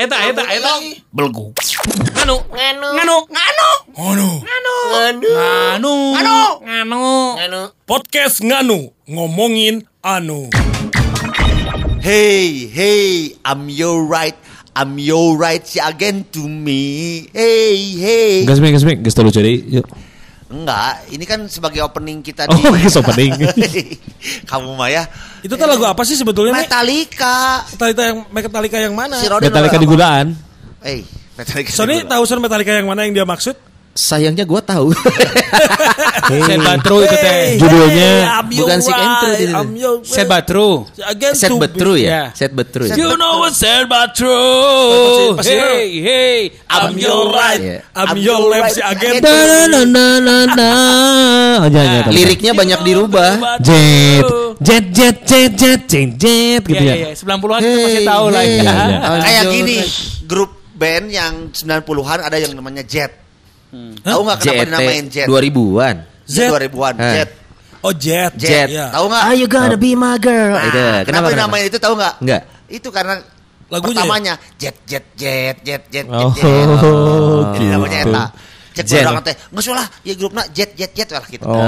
eta eta eta eta eta eta eta belgu nganu nganu nganu nganu nganu nganu nganu nganu podcast nganu ngomongin anu Hey, hey, I'm your right. I'm your right again to me. Hey, hey. Gas gas mik, gas lucu deh. Yuk. Enggak, ini kan sebagai opening kita Oh, guys, opening. Kamu mah ya. Itu tuh lagu apa sih sebetulnya? Metallica. Metallica yang Metallica yang mana? Si Rodin Metallica di gulaan. Eh, Metallica. Sony di tahu Son Metallica yang mana yang dia maksud? Sayangnya gua tahu. Set Batru itu teh. Judulnya I'm your bukan si Entro itu. I'm your Set Batru. Set be- Ya. ya. Set betru ya. You know what said but true. Pasti- pasti- Hey, hey, I'm your right, Iya. I'm I'm your left si again. again. na na na. Liriknya banyak dirubah. Jet, jet, jet, jet, jet, jet, jet, gitu Iya, ya. iya, 90-an kita masih tahu lah hey, ya. iya. Kayak gini, grup band yang 90-an ada yang namanya Jet. Tahu nggak kenapa dinamain Jet? JT 2000-an. Z Jet. 2000-an, Eh. Jet. Oh Jet. Jet. Iya. Tahu nggak? Are you gonna be my girl? Nah, Itu. kenapa, Kenapa? kenapa? dinamain itu tahu nggak? Enggak. Itu karena Lagunya pertamanya Jet Jet Jet Jet Jet Jet Oh, Jet. gitu. Jadi namanya eta. Cek Jet. orang teh, nggak usah lah, ya grupnya Jet Jet Jet lah gitu. Oh,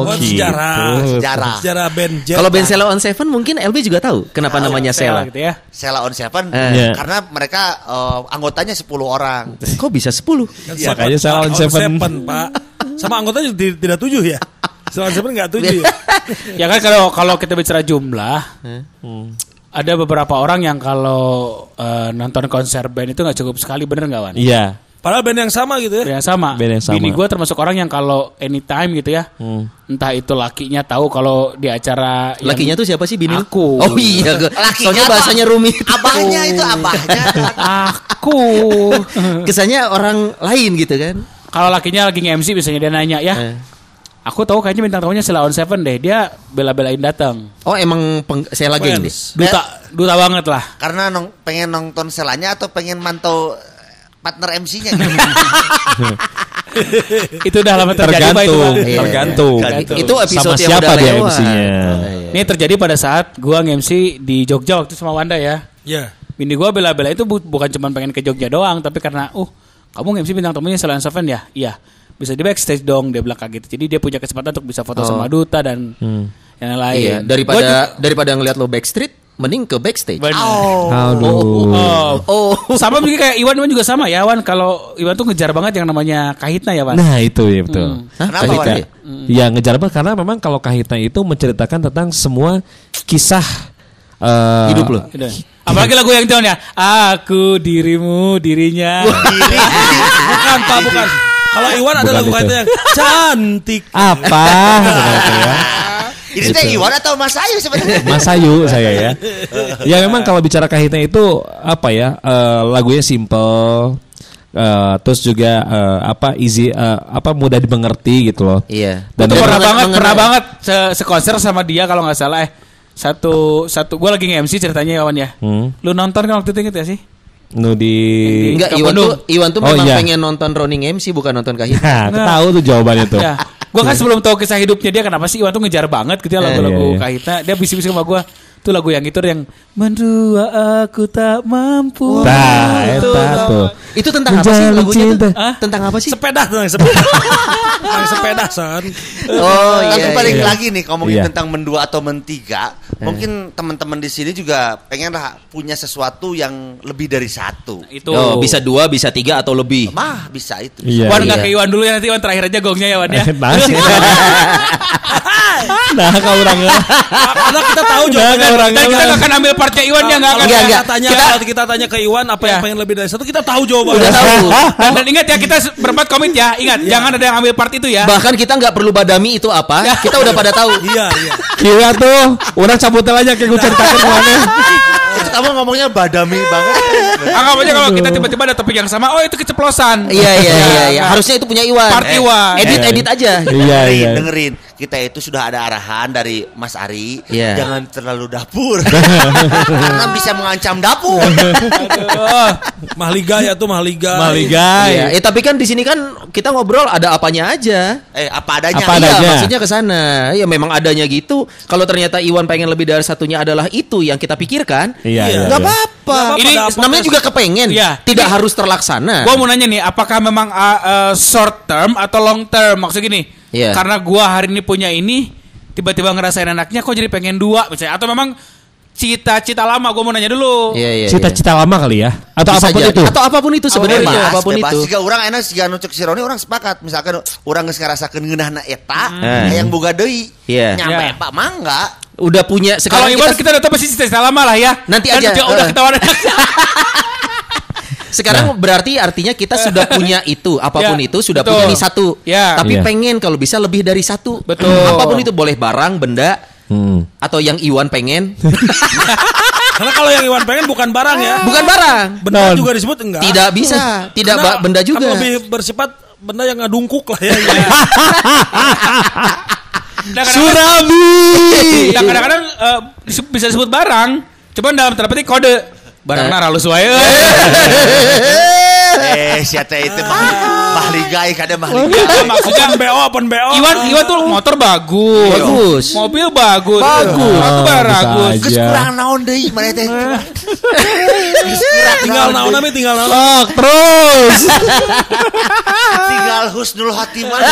Oh, gitu. sejarah. Sejarah. Sejarah band Jet. Kalau band Sela on Seven mungkin LB juga tahu kenapa namanya Sela. gitu ya. Sela on Seven, Eh. Iya. karena mereka eh, anggotanya 10 orang. Kok bisa 10? Makanya Sela on Seven. Pak. Sama anggotanya tidak tujuh ya. Sela on Seven nggak tujuh ya. Ya kan kalau kalau kita bicara jumlah, ada beberapa orang yang kalau eh, nonton konser band itu nggak cukup sekali, bener nggak Wan? Iya. Padahal band yang sama gitu ya. Band yang sama. Band yang sama. Bini gue termasuk orang yang kalau anytime gitu ya, entah itu lakinya tahu kalau di acara Lakinya tuh siapa sih Bini? Aku. Oh iya, Lakinya soalnya apa? bahasanya rumit. Abahnya itu abahnya. aku. Kesannya orang lain gitu kan. kalau lakinya lagi nge-MC biasanya dia nanya ya. Eh. Aku tahu kayaknya bintang tamunya Sheila on Seven deh. Dia bela-belain datang. Oh emang peng, saya lagi ini. Duta, duta banget lah. Karena nong, pengen nonton selanya atau pengen mantau partner MC-nya gitu. itu udah lama terjadi Pak, itu. Tergantung. Iya. tergantung. Tergantung. Itu episode Sama yang siapa udah dia. MC-nya? Ini terjadi pada saat gua nge-MC di Jogja waktu sama Wanda ya. Iya. Bini gua bela-bela itu bu- bukan cuma pengen ke Jogja doang, tapi karena uh kamu nge-MC bintang tamunya Sheila on Seven ya? Iya. Bisa di backstage dong dia bilang kayak gitu. Jadi dia punya kesempatan untuk bisa foto sama duta dan yang lain. Iya, Gua daripada juga- daripada ngeliat lo backstreet, mending ke backstage. Bener. Aduh. Oh. Oh, Sama juga kayak Iwan Iwan juga sama ya Wan kalau Iwan tuh ngejar banget yang namanya kahitna ya Wan. Nah itu ya betul. Hah, Kenapa, Kahitna Wan? ya? Ngejar banget karena memang kalau Kahitna itu menceritakan tentang semua kisah eh, hidup lo. Apalagi lagu yang tahun ya Aku dirimu dirinya Bukan Pak, bukan. Kalau Iwan ada Bukan lagu itu. kaitnya yang cantik. Apa? Gitu. Ini teh Iwan atau Mas Ayu sebenarnya? Mas Ayu saya ya. Ya memang kalau bicara Kahitna itu apa ya eh, lagunya simple. eh, terus juga eh, apa easy eh, apa mudah dimengerti gitu loh. Iya. Dan Itu pernah banget Pernah banget se Sekonser sama dia kalau nggak salah eh Satu Satu Gue lagi nge-MC ceritanya ya Wan ya Hmm. Lu nonton kan waktu itu inget ya sih? Nu di Enggak, Iwan tuh Iwan tuh Oh, memang iya. pengen nonton Running MC bukan nonton Kahitna. Nah, tahu tuh jawabannya tuh. Gue kan sebelum tahu kisah hidupnya dia kenapa sih Iwan tuh ngejar banget gitu ya lagu-lagu iya, iya. Kahitna. Dia bisik-bisik sama gue. Tuh lagu yang itu yang Mendua aku tak mampu. Nah, Itu tuh. Itu tentang apa sih lagunya cinta. tuh? Hah? Tentang apa sih? Sepeda tuh yang sepeda. yang sepeda son. Oh Tapi iya. balik iya. lagi nih ngomongin Iya. tentang mendua atau mentiga, mungkin teman-teman di sini juga pengen lah punya sesuatu yang lebih dari satu. Itu. Oh, bisa dua, bisa tiga atau lebih. Mah bisa itu. Iya. Wan Iya. ke Iwan dulu ya nanti Iwan terakhir aja gongnya ya Wan ya. Nah, sih. nah, kalau orang Karena kita tahu Nah, jawabannya. Dan kita nggak akan ambil partnya Iwan ya nggak akan. Enggak, kita enggak. tanya Kita- kalau kita tanya ke Iwan apa yang Ya. pengen lebih dari satu kita tahu jawabannya. Udah tahu. Dan, dan ingat ya kita berempat komit ya. Ingat jangan ada yang ambil part itu ya. Bahkan kita nggak perlu badami itu apa, kita udah pada tahu. Iya, iya. Iya tuh, orang cabut aja kayak gue ceritakan ke mana. Itu kamu ngomongnya badami banget. Anggap aja kalau kita tiba-tiba ada topik yang sama, oh itu keceplosan. Iya iya iya iya. Nah, Harusnya itu punya Iwan. Part Iwan. Edit edit aja. Iya iya. dengerin. Kita itu sudah ada arahan dari Mas Ari. Iya. Jangan terlalu dapur. Karena bisa mengancam dapur. Aduh, Mahliga ya tuh Mahliga. Maliga. Iya, eh tapi kan di sini kan kita ngobrol ada apanya aja. eh, apa adanya. Apa Iya, adanya. maksudnya ke sana. Ya memang adanya gitu. Kalau ternyata Iwan pengen lebih dari satunya adalah itu yang kita pikirkan. Iya, iya, Nggak iya. apa-apa. Ini namanya juga kepengen. Iya. Tidak harus terlaksana. Gua mau nanya nih, apakah memang uh, uh, short term atau long term? Maksud gini, Iya. karena gua hari ini punya ini, tiba-tiba ngerasain enaknya, kok jadi pengen dua misalnya? Atau memang cita-cita lama? Gua mau nanya dulu. Iya, iya, Cita-cita lama kali ya Atau Bisa apa pun jadi. itu Atau apa pun itu sebenarnya, bebas, apa pun bebas. itu. Jika orang enak jika nu cek si Roni orang sepakat. Misalkan orang geus ngarasakeun ngeunahna eta, Hmm. yang boga deui. Iya. Nyampe Iya. Pak mangga. Udah punya Kalau sekarang Iwan kita, kita udah tahu pasti cita-cita lama lah ya. Nanti Dan aja. udah Eh. ketahuan sekarang berarti artinya kita sudah punya itu apa pun Ya, itu sudah betul. punya nih satu. Ya. Tapi Iya. pengen kalau bisa lebih dari satu. Betul. Apa pun itu boleh barang, benda Hmm. atau yang Iwan pengen. Karena kalau yang Iwan pengen bukan barang ya. Bukan barang. Benda Non. juga disebut enggak. Tidak bisa, tidak Karena benda juga. Kan lebih bersifat benda yang ngadungkuk lah ya. Nah, Surabi nah, kadang-kadang dis- bisa disebut barang, cuman dalam tanda petik kode. Barang Eh. nara lu suai. Eh, siapa itu mah mahligai kada mahligai. Ah, maksudnya BO, open BO. Iwan Iwan tuh motor bagus. Bagus. Mobil bagus. Bagus. Oh, bagus. Geus kurang naon deui mana teh. Kurang tinggal naon tapi tinggal naon. Sok terus Tinggal husnul khotimah.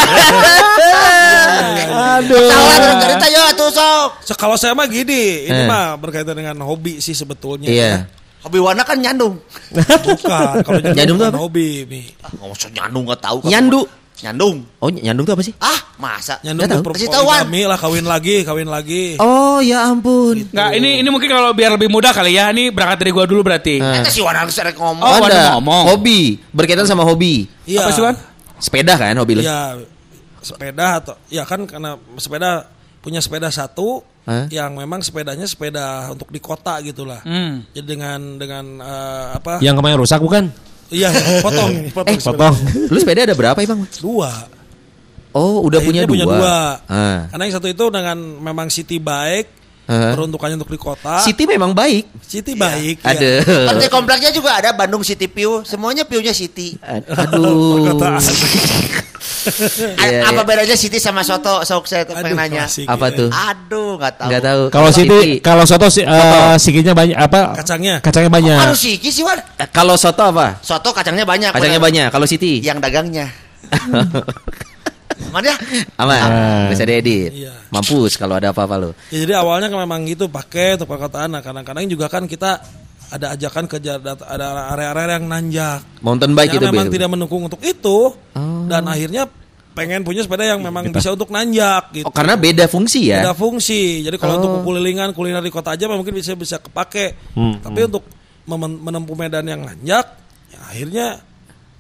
Aduh Salah cerita yo atuh sok. So, kalau saya mah gini, ini Eh. mah berkaitan dengan hobi sih sebetulnya. Iya. Hobi warna kan nyandung. Bukan, kalau nyandung, Nyandung tuh apa? hobi nih. Ah, nyandung nggak tahu. Nyandu. Nyandung. Oh, nyandung itu apa sih? Ah, masa? Nyandung tuh. Kasih poligami lah, kawin lagi, kawin lagi. Oh, ya ampun. Nggak, ini ini mungkin kalau biar lebih mudah kali ya. Ini berangkat dari gua dulu berarti. Eh. Eta si Wan harus serek ngomong. Oh, ada ada ngomong. hobi berkaitan sama hobi. Iya. Apa sih, Wan? Sepeda kan hobi lu? Iya, sepeda atau ya kan karena sepeda punya sepeda satu Hah? yang memang sepedanya sepeda untuk di kota gitulah. Hmm. Jadi dengan dengan eh, apa? Yang kemarin rusak bukan? Iya, potong ini, potong. Eh, sepeda. Potong Lu sepeda ada berapa, Bang? Dua. Oh, udah punya Akhirnya dua. punya dua. Ah. Karena yang satu itu dengan memang city bike, Hah? peruntukannya untuk di kota. City memang baik. City baik. Ada. ya. Di kompleknya juga ada Bandung City View. Semuanya view-nya City. Aduh. Iya, apa iya. bedanya City sama soto? Sok saya tuh pengen nanya. klasik, Apa ya. tuh? Aduh, nggak tahu. Enggak tahu. Kalau Siti Kalau soto si, eh, sikinya banyak Apa Kacangnya. Kacangnya banyak Harus siki sih, Wan. Eh, Kalau soto apa? Soto kacangnya banyak. Kacangnya bener. banyak. Kalau Siti? Yang dagangnya. Mana ya? Aman. Bisa diedit. Iya. Mampus kalau ada apa-apa lu. Ya, jadi awalnya kan memang gitu pakai untuk perkataan. Nah, kadang-kadang juga kan kita ada ajakan ke ada area-area yang nanjak. Mountain bike yang itu memang tidak mendukung untuk itu. Oh. Dan akhirnya pengen punya sepeda yang memang bisa untuk nanjak gitu. Oh, karena beda fungsi ya. Ada fungsi. Jadi kalau Oh. untuk kulilingan kuliner di kota aja mungkin bisa bisa kepake. Hmm, Tapi untuk mem- menempuh medan yang nanjak, ya akhirnya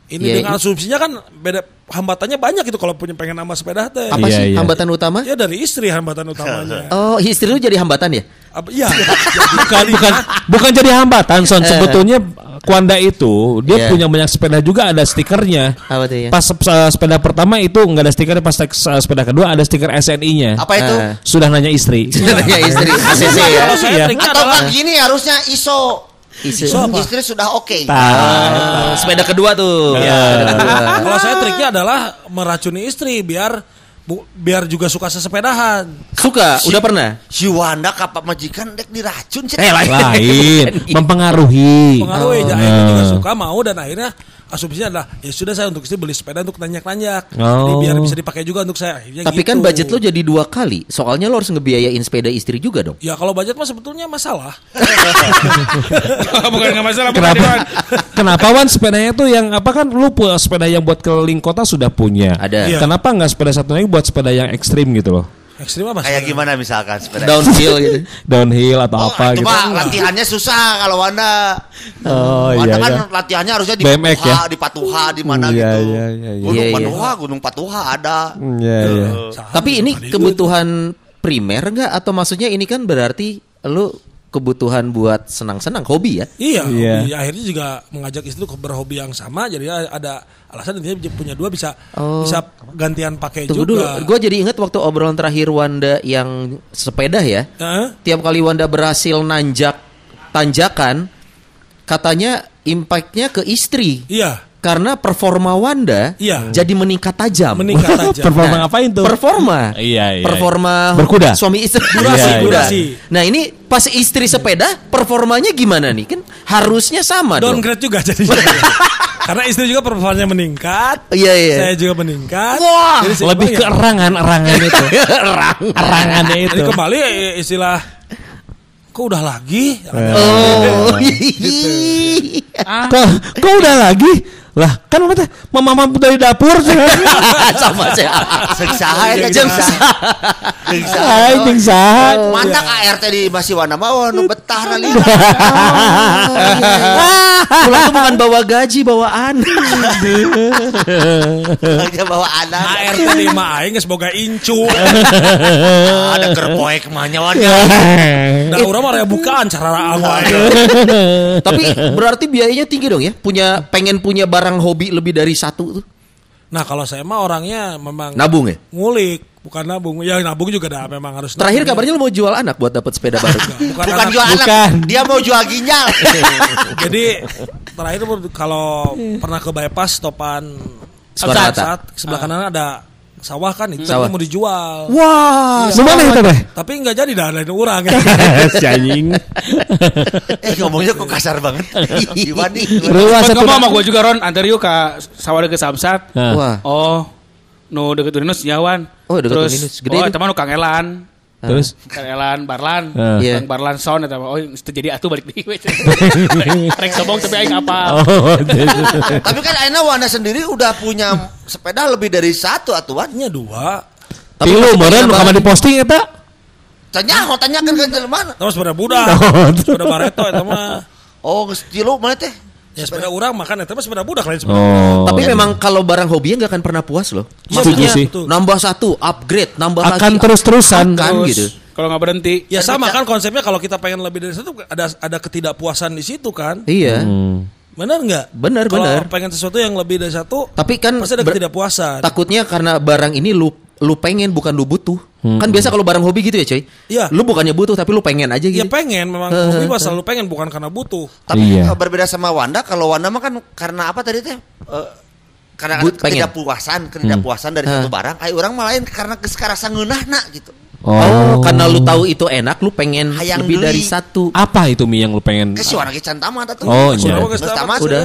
ini Iya, dengan i- asumsinya kan beda hambatannya banyak gitu kalau punya pengen nama sepeda teh. Apa Iya, sih iya. hambatan utama? Ya dari istri hambatan utamanya. Oh, istri lu jadi hambatan ya? Apa iya. bukan bukan bukan jadi hambatan son sebetulnya Kuanda itu dia Iya. punya banyak sepeda juga ada stikernya Apa tuh ya? pas eh, sepeda pertama itu nggak ada stiker pas eh, sepeda kedua ada stiker SNI-nya Apa itu? Ah. sudah nanya istri Tanya istri ACC ya. Iya. Atau kan gini harusnya ISO. Isu. Istri sudah oke. Ah, sepeda kedua tuh. Kedua. kalau saya triknya adalah meracuni istri biar bu, biar juga suka sesepedahan. Suka, udah pernah? Si Wanda kapak majikan dek diracun sih. Eh, lain. lain mempengaruhi Pengaruh Oh. ya, juga suka mau dan akhirnya asumsinya adalah ya sudah saya untuk istri beli sepeda untuk nanjak-nanjak. Oh. biar bisa dipakai juga untuk saya. Akhirnya Tapi gitu. kan budget lo jadi dua kali. Soalnya lo harus ngebiayain sepeda istri juga dong. Ya kalau budget mah sebetulnya masalah. Bukan nggak masalah. bukan, Kenapa? Iwan. Kenapa Wan sepedanya itu yang apa kan lu punya sepeda yang buat keliling kota sudah punya. Ada. Iya. Kenapa nggak sepeda satu lagi buat sepeda yang ekstrim gitu loh? Ekstrim apa? Kayak gimana misalkan sepeda? Downhill gitu. Downhill atau Oh, apa itu gitu. mah latihannya susah kalau Wanda. Oh Wanda iya. kan iya. latihannya harusnya di BMX Patuha, ya? di Patuha, di mana Iya, gitu. iya, iya, iya. Gunung Iya, iya. Patuha, Gunung Patuha ada. Iya, iya. Salah, Tapi ini kebutuhan primer nggak atau maksudnya ini kan berarti lo kebutuhan buat senang-senang hobi ya. Iya, Iya. hobi. akhirnya juga mengajak istri untuk berhobi yang sama, jadi ada alasan intinya dia punya dua bisa Oh. bisa gantian pakai Tunggu dulu, juga. gue jadi ingat waktu obrolan terakhir Wanda yang sepeda ya. Heeh. Tiap kali Wanda berhasil nanjak tanjakan, katanya impactnya ke istri. Iya, Karena performa Wanda Iya. jadi meningkat tajam. meningkat aja. Performa ngapain tuh? Performa. Iya, iya, Performa Berkuda? suami istri. Durasi, Iya, iya. durasi. Nah, ini pas istri sepeda performanya gimana nih? Kan harusnya sama dong. downgrade juga jadinya. Karena istri juga performanya meningkat. Iya, iya. Saya juga meningkat. Wah, Jadi Lebih ya. ke erangan-erangan itu. Erangannya itu. Jadi kembali eh, istilah kok udah lagi? Oh. Kok, kok udah lagi? Lah, kan mama teh mama mampu dari dapur. sama saya. Seksaha eta Jeung jeung saha. Jeung saha. Saha. Mantak ART di masih wana mah nu betah na. Pulang tuh bukan bawa gaji, bawaan. Dia bawa anak. ART di mah aing geus boga incu. Ada kerpoe kemanya wan. Nah, urang mah bukaan cara raang wae. Tapi berarti biayanya tinggi dong ya? Punya pengen punya barang hobi lebih dari satu tuh. Nah, kalau saya mah orangnya memang Nabung ya? ngulik, bukan nabung. Ya nabung juga dah memang harus Terakhir nabung. kabarnya lu mau jual anak buat dapat sepeda baru. bukan, Bukan anak. jual anak, Bukan. dia mau jual ginjal. Jadi terakhir kalau pernah ke bypass topan saat sebelah kanan ada sawah kan itu Sawah. mau dijual. Wah, gimana itu teh? Tapi nggak jadi dah lain orang. Si anjing. eh ngomongnya kok kasar banget. Gimana nih? Ruas Pas satu kamu sama gue juga Ron Antar yuk ke sawah deket Samsat. Wah. Oh Nu deket Uninus nyawan Oh, deket Terus Uninus. Gede Oh teman nu Kang Elan Terus Elan Barlan Ah. Iya. Kang Barlan Son eta mah. Oh itu jadi atuh balik di Rek sombong tapi aing apa Oh, Tapi kan Aina Wana sendiri udah punya sepeda lebih dari satu atuan. Nya dua. Tapi nu barang- kamar di posting eta. Tanya, mau tanyakan ke jelema. Terus sepeda budak. Oh. sepeda bareto eta mah. Oh, geus tilu mana teh? Ya sepeda urang makan mah sepeda budak lain sepeda. Oh. Tapi memang kalau barang hobinya nggak akan pernah puas loh. Iya, betul, sih. betul. Nambah satu, upgrade, nambah Akan lagi. terus-terusan. Akan Terus, gitu. Kalau nggak berhenti Ya sama kan konsepnya kalau kita pengen lebih dari satu ada ada ketidakpuasan di situ kan. Iya. Benar nggak? Benar, Kalau benar. pengen sesuatu yang lebih dari satu, Tapi kan pasti ada ketidakpuasan. takutnya karena barang ini lu lu pengen bukan lu butuh. Kan biasa kalau barang hobi gitu ya, coy. Iya. Lu bukannya butuh tapi lu pengen aja Ya gitu. pengen memang hobi mah selalu pengen bukan karena butuh. Tapi Iya. berbeda sama Wanda, kalau Wanda mah kan karena apa tadi teh? Eh, karena But- ada pengen. ketidakpuasan, ketidakpuasan dari satu barang. Ayo orang malah lain karena keskarasa ngeunahna gitu. Oh, karena lu tahu itu enak, lu pengen Hayang lebih deui. dari satu. Apa itu Mi yang lu pengen? Ke si warna can tamat atuh. Oh, Sudah iya. mah tamat Udah.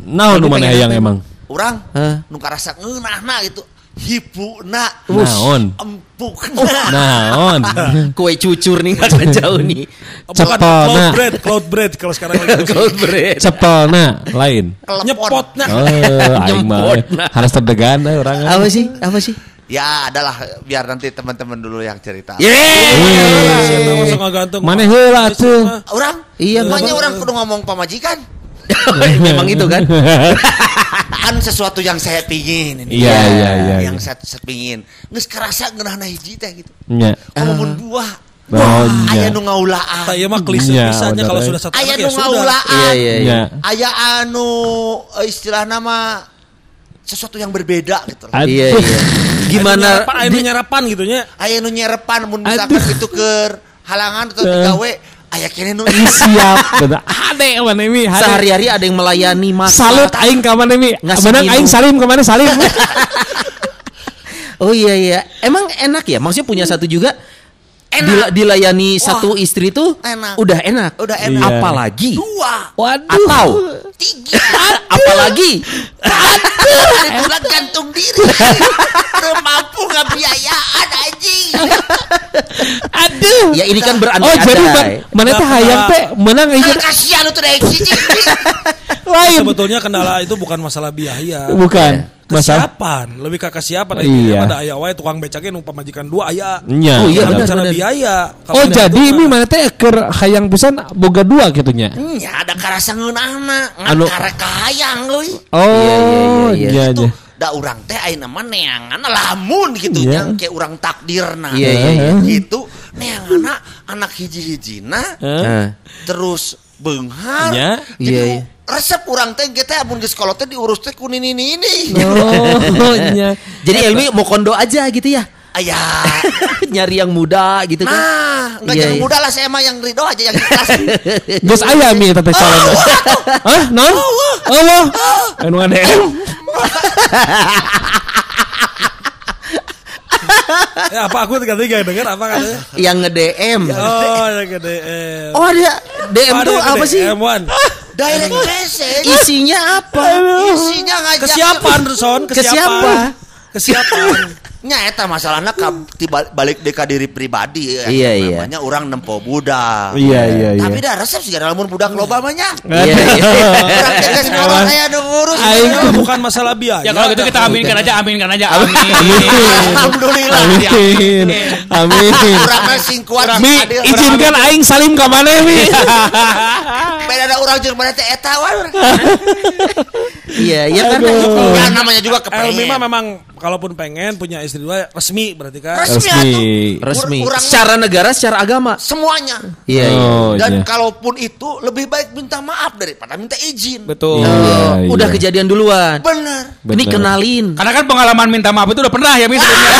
Nah, nu mana yang emang? Urang Hah? nu karasa ngeunahna gitu. Hipuna. Naon? Empukna. Naon? Kue cucur nih nggak jauh nih. Cepana. cloud bread, cloud bread kalau sekarang lagi. Gold bread. Cepelna lain. Kelepon. Nyepotnya. Oh, aing mah Nyempot. harus terdegan eh, orang. Apa sih? Apa sih? Ya adalah biar nanti teman-teman dulu yang cerita. Ngagantung. Mana heula tuh? Orang? Iya, Makanya orang kudu ngomong pamajikan. Memang itu kan. kan sesuatu yang saya pingin ini. Iya, iya, iya, Yang iya. saya, saya pingin. Nges kerasa ngeunahna hiji teh gitu. Nya. Kamu mun buah. Wah, iya. aya nu ngaulaan. Tak iya mah klise Iya, pisannya kalau eh. sudah satu Aya nu ya ngaulaan. Iya, iya, iya. Aya anu eh, istilah nama sesuatu yang berbeda gitu. Iya, iya. Gimana? Aya nu nyarapan gitu nya. Aya nu nyerepan mun misalkan itu ke halangan atau digawe aya kene nu siap. Ade mana? Ade. Sehari-hari ada yang melayani masak. Salut aing ka mana Bener minum. aing salim ke mana salim? Oh iya iya. Emang enak ya? Maksudnya punya satu juga Enak. dila- dilayani Wah, satu istri tuh enak. udah enak. Udah enak. Iya. Apalagi dua, Waduh. atau tiga, apalagi ada tulang gantung diri. Mampu ngabiayaan anjing. Aduh. ya ini kan Oh berandai-andai. jadi ba- mana teh hayang teh menang aja Kan kasihan tuh deh si lain. Sebetulnya kendala itu bukan masalah biaya. Bukan. Masalah. Kesiapan, lebih ke kesiapan. Iya. Ada aya wae tukang becaknya nu pamajikan dua aya. Nya. Oh, iya, bicara benar. biaya. Oh ada jadi itu ini mana teh keur hayang pisan boga dua gitunya. Ya ada karasa ngeunahna, Anu- karek kahayang euy. Oh iya, iya Itu iya. da urang teh ayeuna mah neangan lamun gitu Iya. yang kayak urang takdirna. Iya, iya, iya. Gitu neangan anak hiji-hijina terus benghar. Nya? Jadi Iya, iya. Resep urang teh kita amun geus kolot teh diurus teh ku nini ini. Oh, nya. Jadi Elmi mau kondo aja gitu ya. Ayah. Nyari yang muda gitu kan. Nah, enggak Iya, jangan iya. muda lah saya mah yang ridho aja yang ikhlas. Geus aya mi eta teh calon. Hah, non? Allah. Anu ADM. Ya apa aku tiga tiga denger apa katanya? Yang nge-DM. Oh, yang gede. Oh ada DM tuh apa sih? M1. Direct message. Isinya apa? Isinya ngajak Kesiapan, Son. Ke siapa? Kesiapan. Nya eta masalahnya ka ti bal- balik deka diri pribadi ya. Iya, iya. namanya orang nempo budak. Iya, iya, iya. Tapi dah resep sih lamun budak loba mah nya. Iya, iya. Orang nu ngurus. Aing Itu bukan masalah biaya. Ya kalau gitu kita aminkan aja, aminkan aja, amin. Alhamdulillah. Amin. Amin. Urangna sing kuat Mi, izinkan aing salim ka maneh Mi. Beda ada urang jeung mana teh eta wae. Iya, ya karena itu. Ya namanya juga Elmi kepengen. memang kalaupun pengen punya istri dua resmi berarti kan. Resmi Resmi. Resmi. Secara negara, secara agama. semuanya. Iya, iya. Oh, Dan iya. kalaupun itu lebih baik minta maaf daripada minta izin. Betul. Iya, Oh, udah iya. kejadian duluan. Bener. Ini kenalin. Karena kan pengalaman minta maaf itu udah pernah ya, Mi sebelumnya.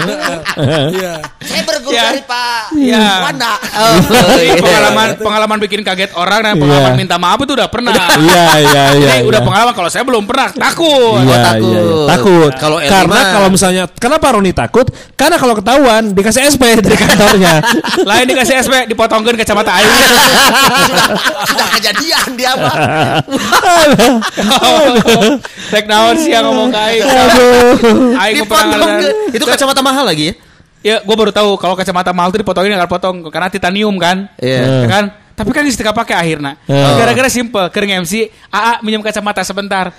Mi. Iya. Saya berguru Ya. dari Pak Ya. Wanda. Oh, Jadi iya. pengalaman pengalaman bikin kaget orang dan pengalaman Iya. minta maaf itu udah pernah. Iya, iya, iya. Udah iya. pengalaman kalau saya belum pernah takut. Iya, takut. Iya, iya. takut. Kalau karena kalau misalnya kenapa Roni takut? Karena kalau ketahuan dikasih SP dari kantornya. Lain dikasih SP dipotongkan kacamata aing. sudah sudah kejadian dia mah. Tek naon sih yang ngomong ke aing. Aing ke- Itu kacamata mahal lagi ya? Ya, gue baru tahu kalau kacamata mahal itu dipotongin nggak potong karena titanium kan. Iya. Ya kan? Tapi kan istilah pakai akhirnya. Oh. Gara-gara simple, kering MC, AA minjem kacamata sebentar.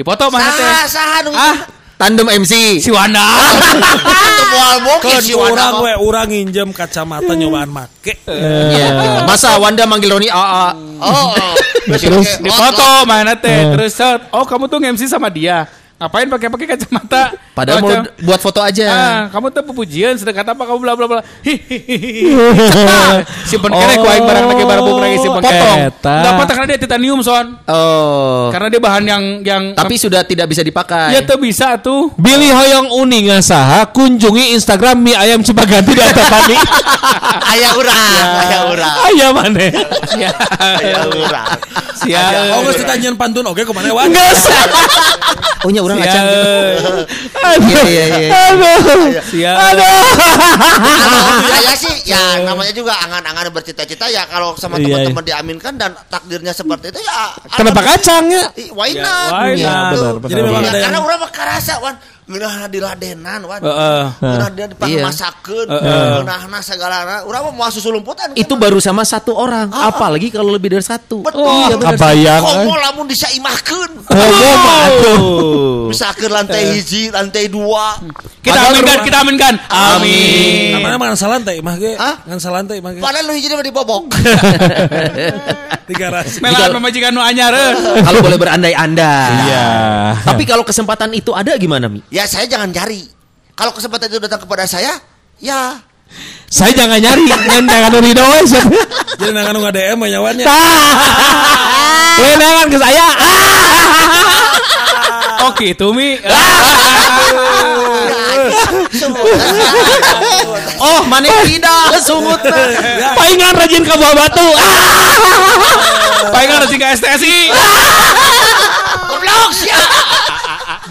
Dipoto mana teh? Saha saha nu. Ah, Tandem MC. si Wanda. Si Wanda. orang mah. we urang nginjem kacamata nyobaan make. Iya. Masa Wanda manggil Roni AA? Oh. oh. Terus Dipoto mana teh? Eh. Terus oh kamu tuh MC sama dia. Ngapain pakai-pakai kacamata? Padahal mau buat foto aja. Ah, kamu tuh pepujian sedang kata apa kamu bla bla bla. Hihihi. Simpen kene ku aing barang lagi barbuk lagi simpen Potong. potong karena dia titanium son. Oh. Karena dia bahan yang yang Tapi sudah tidak bisa dipakai. ya tuh bisa tuh. Billy Hoyong Uni ngasaha kunjungi Instagram mie ayam Cipaganti di Antapani. Aya urang, aya urang. Ayam mana? Ya. Aya urang. Sial. Oh, ditanyain pantun oke ke mana Wan? Enggak orang acan. Sial. Aduh. Iya, iya, iya. Aduh. Sial. Saya sih ya namanya juga angan-angan bercita-cita ya kalau sama Iya, teman-teman diaminkan dan takdirnya seperti itu ya. Kenapa Why Ya, not? why Gitu. not? Benar, benar, Jadi memang Ya, karena urang mah karasa wan ngeunahna diladenan wan. Heeh. Ngeunah dia dipanggil Iya. masakeun, ngeunahna segala urang mah moal susu lumputan. Itu baru sama satu orang. Apalagi kalau lebih dari satu. betul. Oh, kabayang. Komo lamun disaimahkeun. Homo mah atuh. Misalkan lantai hiji, lantai dua. Kita aminkan, kita aminkan. Amin. Namanya mah salantai mah ge. Hah? Ngan salantai mah ge. Padahal lu hiji mah dibobok. Di garasi. Melaan pemajikan nu anyar. eh. Kalau boleh berandai-andai. Iya. Tapi kalau kesempatan itu ada gimana, Mi? ya saya jangan cari. Kalau kesempatan itu datang kepada saya, ya Saya jangan nyari, ngan jangan uri doang. Jadi nangan nggak DM mah nyawannya. Eh, nangan ke saya. Oke, itu Mi. Oh, mana tidak sumut. Paingan rajin ke buah batu. Palingan harus ke STSI. goblok sih. Eh.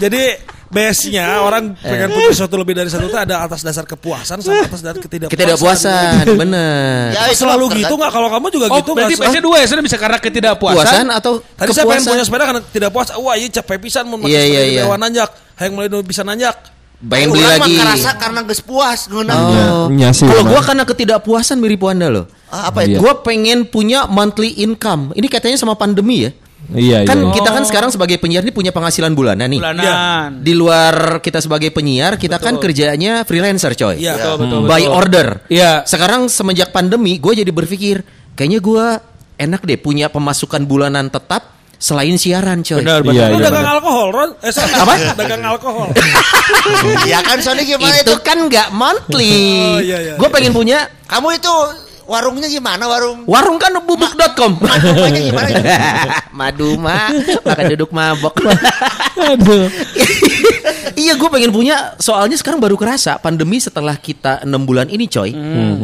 Jadi base-nya orang pengen punya sesuatu lebih dari satu itu ada atas dasar kepuasan sama atas dasar ketidakpuasan. Ketidakpuasan, bener. Ya, selalu gitu nggak? Kalau kamu juga Oh, gitu berarti nggak? base dua ya, sudah bisa karena ketidakpuasan. Puasan atau Tadi saya pengen punya sepeda karena tidak puas. Wah, iya capek pisan mau Iya, iya, iya. Dewa nanjak. Hayang mulai dulu bisa nanjak. Pengen beli lagi. karasa karena geus puas. Oh. Iya sih, Kalau emang. gua karena ketidakpuasan mirip Wanda loh. Ah, apa itu? Iya. Gua pengen punya monthly income. Ini katanya sama pandemi ya. Iya, Kan iya. kita kan sekarang sebagai penyiar ini punya penghasilan bulanan nih. Bulanan. Di luar kita sebagai penyiar, kita kan kerjanya freelancer, coy. Iya. Betul, betul, By betul. order. Iya. Sekarang semenjak pandemi, gue jadi berpikir kayaknya gue enak deh punya pemasukan bulanan tetap selain siaran coy. Benar, Iya, Lu iya. dagang benar. alkohol, Ron? Eh, sorry. Apa? dagang alkohol. Iya kan Sony gimana Itu itu? kan nggak monthly. Oh, iya, iya, Gue pengen punya Kamu itu warungnya gimana warung? warung kan bubuk.com. Makanya gimana? Madu mah makan duduk mabok. Aduh. iya gue pengen punya soalnya sekarang baru kerasa pandemi setelah kita enam bulan ini coy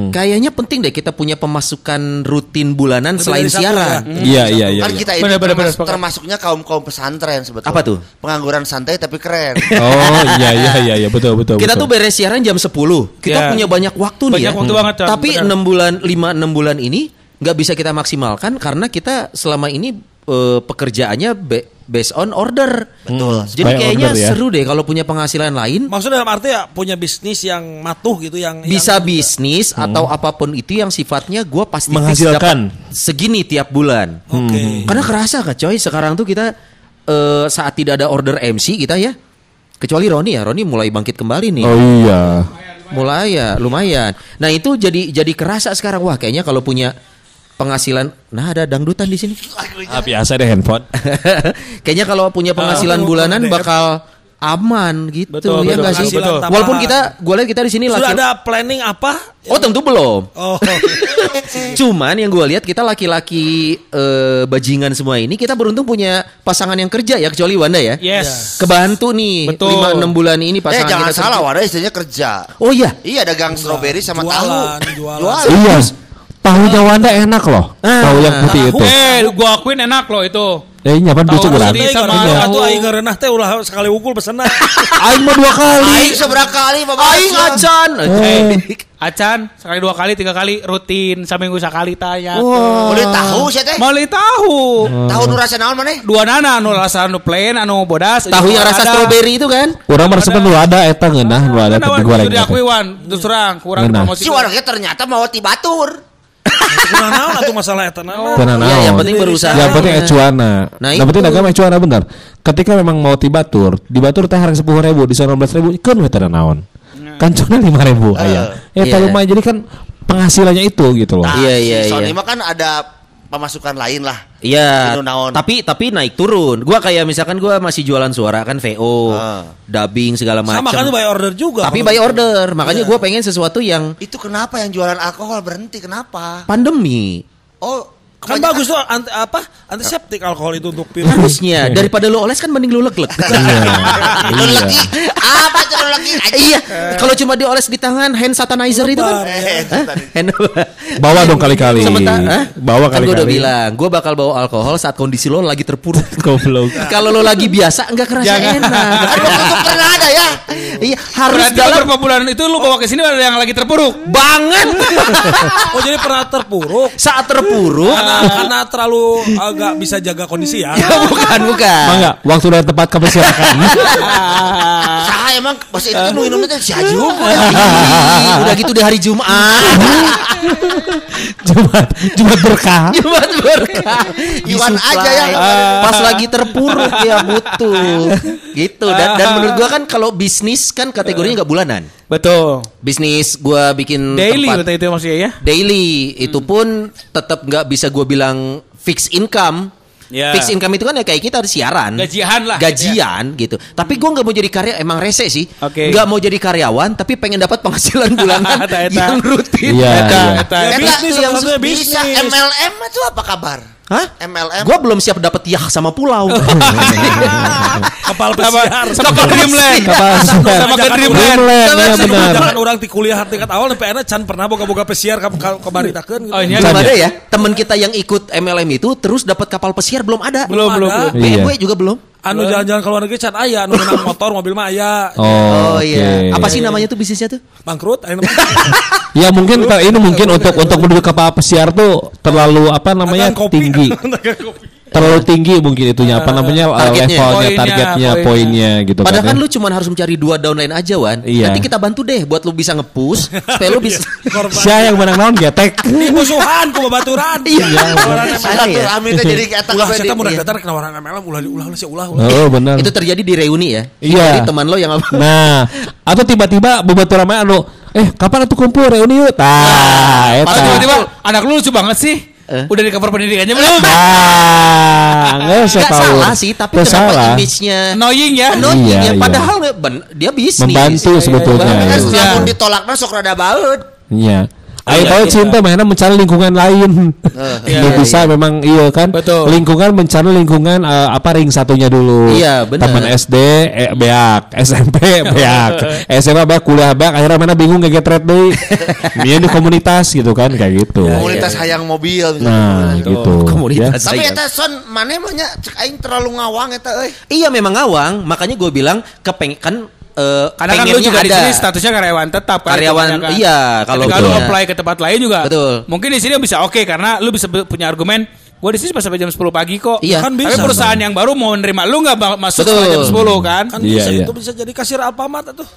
kayaknya penting deh kita punya pemasukan rutin bulanan Lebih selain siaran ya? Iya iya iya. kan iya. kita ini Benar, benar, termas- sepakat. termasuknya kaum kaum pesantren sebetulnya. Apa tuh? Pengangguran santai tapi keren. Oh iya iya iya iya betul betul. kita tuh betul. beres siaran jam 10 kita Ya. punya banyak waktu nih Banyak ya waktu banget, Chan. tapi enam bulan lima enam bulan ini nggak bisa kita maksimalkan karena kita selama ini eh, pekerjaannya be- based on order Betul. jadi By kayaknya order ya. seru deh kalau punya penghasilan lain Maksudnya dalam arti ya punya bisnis yang matuh gitu yang bisa yang- bisnis atau apa pun itu yang sifatnya gue pasti Menghasilkan. dapat segini tiap bulan. Oke. Karena kerasa kak coy sekarang tuh kita eh, saat tidak ada order MC kita ya, kecuali Roni ya, Roni mulai bangkit kembali nih, Oh iya. Mulai ya lumayan. Nah itu jadi jadi kerasa sekarang wah kayaknya kalau punya penghasilan, nah ada dangdutan di sini. Ah, biasa deh handphone. kayaknya kalau punya penghasilan Oh, bulanan bakal aman gitu Betul, ya betul, nggak sih? betul. Walaupun kita, gue lihat kita di sini Sudah laki. ada planning apa? Oh tentu belum. Oh. Cuman yang gue lihat kita laki-laki eh, bajingan semua ini kita beruntung punya pasangan yang kerja ya kecuali Wanda ya. Yes. Kebantu nih Betul. 5 6 bulan ini Eh pasangan jangan kita salah, kerja. wadah istrinya kerja. Oh iya. Iya dagang stroberi sama jualan, tahu. jualan. Iya. Tahunya Wanda enak loh. Ah. Tahu yang putih itu. Eh, gua akuin enak loh itu. Eh nyapan Sama tahu. atau aing renah teh ulah sekali ukul pesena. Aing mah dua kali. Aing seberapa kali Bapak? Aing acan. Eh, Acan sekali dua kali tiga kali rutin seminggu sekali tanya. Boleh tahu sih teh. Mau tahu. Tahu nu rasa naon maneh? Dua nana anu rasa anu plain anu bodas. Tahu yang rasa stroberi itu kan? Orang merasa nu ada eta ngeunah nu ada tapi goreng. itu diakui wan, terus terang kurang promosi. Si warga ternyata mau tibatur. Kurang naon atuh masalah eta nama. Tenan Iya, yang naon. penting berusaha. Yang penting Nah. ecuana. Nah, Nah, itu. penting dagang ecuana bener. Ketika memang mau tibatur, dibatur teh harga sepuluh ribu, di sana belas ribu, kan teu naon. Kan cuma lima ribu aya. Eh, Iya. tak lumayan jadi kan penghasilannya itu gitu loh. Nah, Iya, iya, iya. mah kan ada pemasukan lain lah. Iya, tapi tapi naik turun. Gua kayak misalkan gua masih jualan suara kan VO, Ah. dubbing segala macam. Sama kan by order juga. Tapi by gitu. order. Makanya gua pengen sesuatu yang Itu kenapa yang jualan alkohol berhenti? Kenapa? pandemi. Oh, Kan bagus tuh anti, apa? Antiseptik alkohol itu untuk virus. Harusnya daripada lu oles kan mending lu leg-leg. Iya. Lu Iya. lagi apa tuh lu lagi? iya, kalau cuma dioles di tangan hand satanizer itu kan. Hand Bawa dong kali-kali. Sementara, hah? Bawa kan gue udah kali-kali. bilang, gue bakal bawa alkohol saat kondisi lo lagi terpuruk. Goblok. Kalau lo lagi biasa nggak kerasa enak. Aduh, pernah ada ya. iya, harus Berarti dalam beberapa bulan itu lu bawa ke sini ada yang lagi terpuruk. banget. Oh jadi pernah terpuruk saat terpuruk. Karena karena terlalu agak bisa jaga kondisi ya. bukan, bukan. Mangga, waktu dan tempat kami silakan. Sah emang pas itu tuh minumnya teh si. Ih, udah gitu di hari Jumat. Jumat, Jumat berkah. Jumat berkah. Iwan aja ya. Pas lagi terpuruk ya butuh. Gitu. Dan, dan menurut gua kan kalau bisnis kan kategorinya nggak bulanan. Betul. Bisnis gua bikin Daily tempat itu maksudnya ya. daily itu pun tetap nggak bisa gua bilang fixed income. Ya. Fixed income itu kan ya kayak kita ada siaran. Gajian lah, Gajian gitu. Tapi gua nggak mau jadi karya emang rese sih. Oke. Nggak mau jadi karyawan tapi pengen dapat penghasilan bulanan Eta, eta. yang rutin. Iya, Eta, iya. eta. Ya, Eta bisnis yang bisa bisnis. MLM itu apa kabar? Hah? MLM. Gua belum siap dapat yah sama pulau. Kapal pesiar. Sama ke Dreamland. Kapal pesiar. Sama ke Dreamland. Jangan benar. Jangan orang di kuliah tingkat awal sampai anak can pernah boga-boga pesiar ke ke- kebaritakeun gitu. Oh, ini ada ya teman kita yang ikut MLM itu terus dapat kapal pesiar belum ada Belum, belum, belum. Iya. BMW juga belum Anu jalan-jalan ke luar negeri can aya anu menang motor mobil mah aya. Oh, iya oke. apa sih namanya tuh bisnisnya tuh Bangkrut. Ya mungkin ini mungkin untuk untuk menuju kapal pesiar tuh terlalu apa namanya tinggi. Terlalu tinggi mungkin itunya apa namanya uh, Targetnya. levelnya, Poinnya, targetnya, poinnya. poinnya gitu Padahal kan. lu cuma harus mencari dua downline aja Wan Iya. Nanti kita bantu deh buat lu bisa nge-push Supaya lu bisa. Siapa yang menang naon getek. Di musuhan ku babaturan. Iya ya jadi eta Ulah saya iya. datar kena orang MLM ulah ulah ulah ulah ulah. Oh benar. Itu terjadi di reuni ya Iya. Jadi teman lo yang apa Nah, atau tiba-tiba ramai anu, eh kapan atuh kumpul reuni yuk? Tah, eta. tiba-tiba anak lu lucu banget sih. Udah di cover pendidikannya belum? Nah, nggak usah Nggak tahu. salah sih, tapi Nggak kenapa salah. image-nya Annoying ya. annoying Iya, ya? iya. Padahal nggak ben- dia bisnis. Membantu Iya, iya, sebetulnya. iya. Kan Iya. lamun ditolakna sok rada baut. Iya. Ayo Iya, tahu iya. cinta mainnya mencari lingkungan lain. Iya, Nggak bisa memang iya kan. Betul. Lingkungan mencari lingkungan eh, apa ring satunya dulu. Iya, benar. Teman SD eh, beak, SMP beak, SMA beak, kuliah beak, akhirnya mana bingung kayak getret deui. Dia di komunitas gitu kan kayak gitu. Komunitas hayang mobil. Nah, gitu. Komunitas. Ya. Tapi Saya- eta son mana mah nya cek aing terlalu ngawang eta euy. Iya memang ngawang, makanya gue bilang kepeng kan eh, Karena kan lu juga di ada. sini statusnya karyawan tetap kan. Karyawan, kebanyakan. iya, kalau Ketika lu betul. apply ke tempat lain juga. Betul. Mungkin di sini bisa oke karena lu bisa punya argumen Gue di sini cuma sampai jam 10 pagi kok. Iya. Kan Tapi bisa, perusahaan yang baru mau nerima lu nggak masuk Betul. setelah jam 10 kan? Kan Iya, bisa iya. itu bisa jadi kasir Alfamart tuh.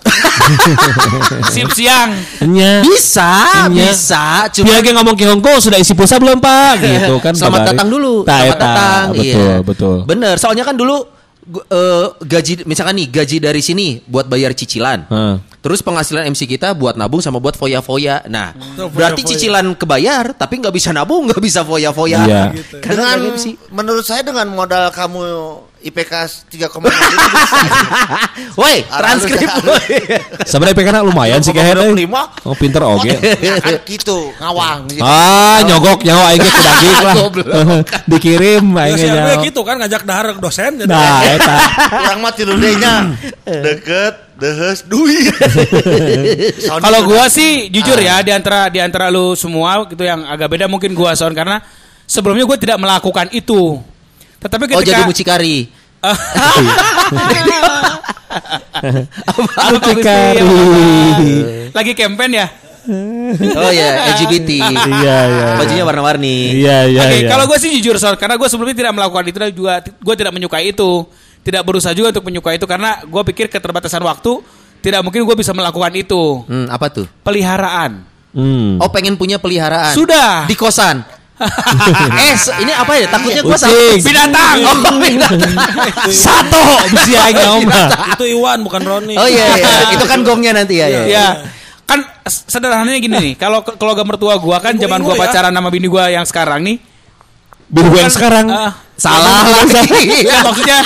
Sip siang. Nya. Bisa, Iya. bisa. Dia Cuma lagi ngomong Ki Hongko sudah isi pulsa belum Pak? Gitu kan. Selamat kabari. datang dulu. Selamat datang. Betul, iya. betul. Bener. Soalnya kan dulu eh, gaji misalkan nih gaji dari sini buat bayar cicilan. Heeh. Terus penghasilan MC kita buat nabung sama buat foya-foya. Nah, Itu berarti cicilan kebayar tapi nggak bisa nabung, nggak bisa foya-foya. Iya. Karena Dengan MC. menurut saya dengan modal kamu IPK 3,5 itu bisa. Woi, transkrip. Sebenarnya IPK na lumayan sih kayaknya. 3,5. Oh, pinter oke. Ya kan gitu, ngawang gitu. Ah, nyogok nyawa aing ge daging lah. Dikirim Ya aing gue nyawa. gitu kan ngajak dahar dosen jadi Nah, eta. Kurang mah tilu nya. Deket, dehes, duit. Kalau gua dah. sih jujur ya di antara di antara lu semua gitu yang agak beda mungkin gua soal karena sebelumnya gua tidak melakukan itu. Tetapi Oh, ketika jadi mucikari. Apa Mucikari. Lagi campaign ya? Oh ya, LGBT. Iya, iya. Bajunya warna-warni. Iya, iya, Oke, iya. kalau gue sih jujur soal karena gue sebelumnya tidak melakukan itu dan juga gue tidak menyukai itu, tidak berusaha juga untuk menyukai itu karena gue pikir keterbatasan waktu tidak mungkin gue bisa melakukan itu. Hmm, apa tuh? Peliharaan. Hmm. Oh, pengen punya peliharaan. Sudah. Di kosan. eh, ini apa ya? Takutnya gua salah. Kucing. Binatang. Oh, binatang. Satu bisa aing ngomong. itu Iwan bukan Roni. Oh iya, iya. itu kan gongnya nanti ya. ya. Ya. Kan sederhananya gini nih, kalau ke- keluarga mertua gua kan zaman gua Ibu-ibu ya. pacaran sama bini gua yang sekarang nih. Biru gue yang kan, sekarang. ah, Salah lagi. ya, maksudnya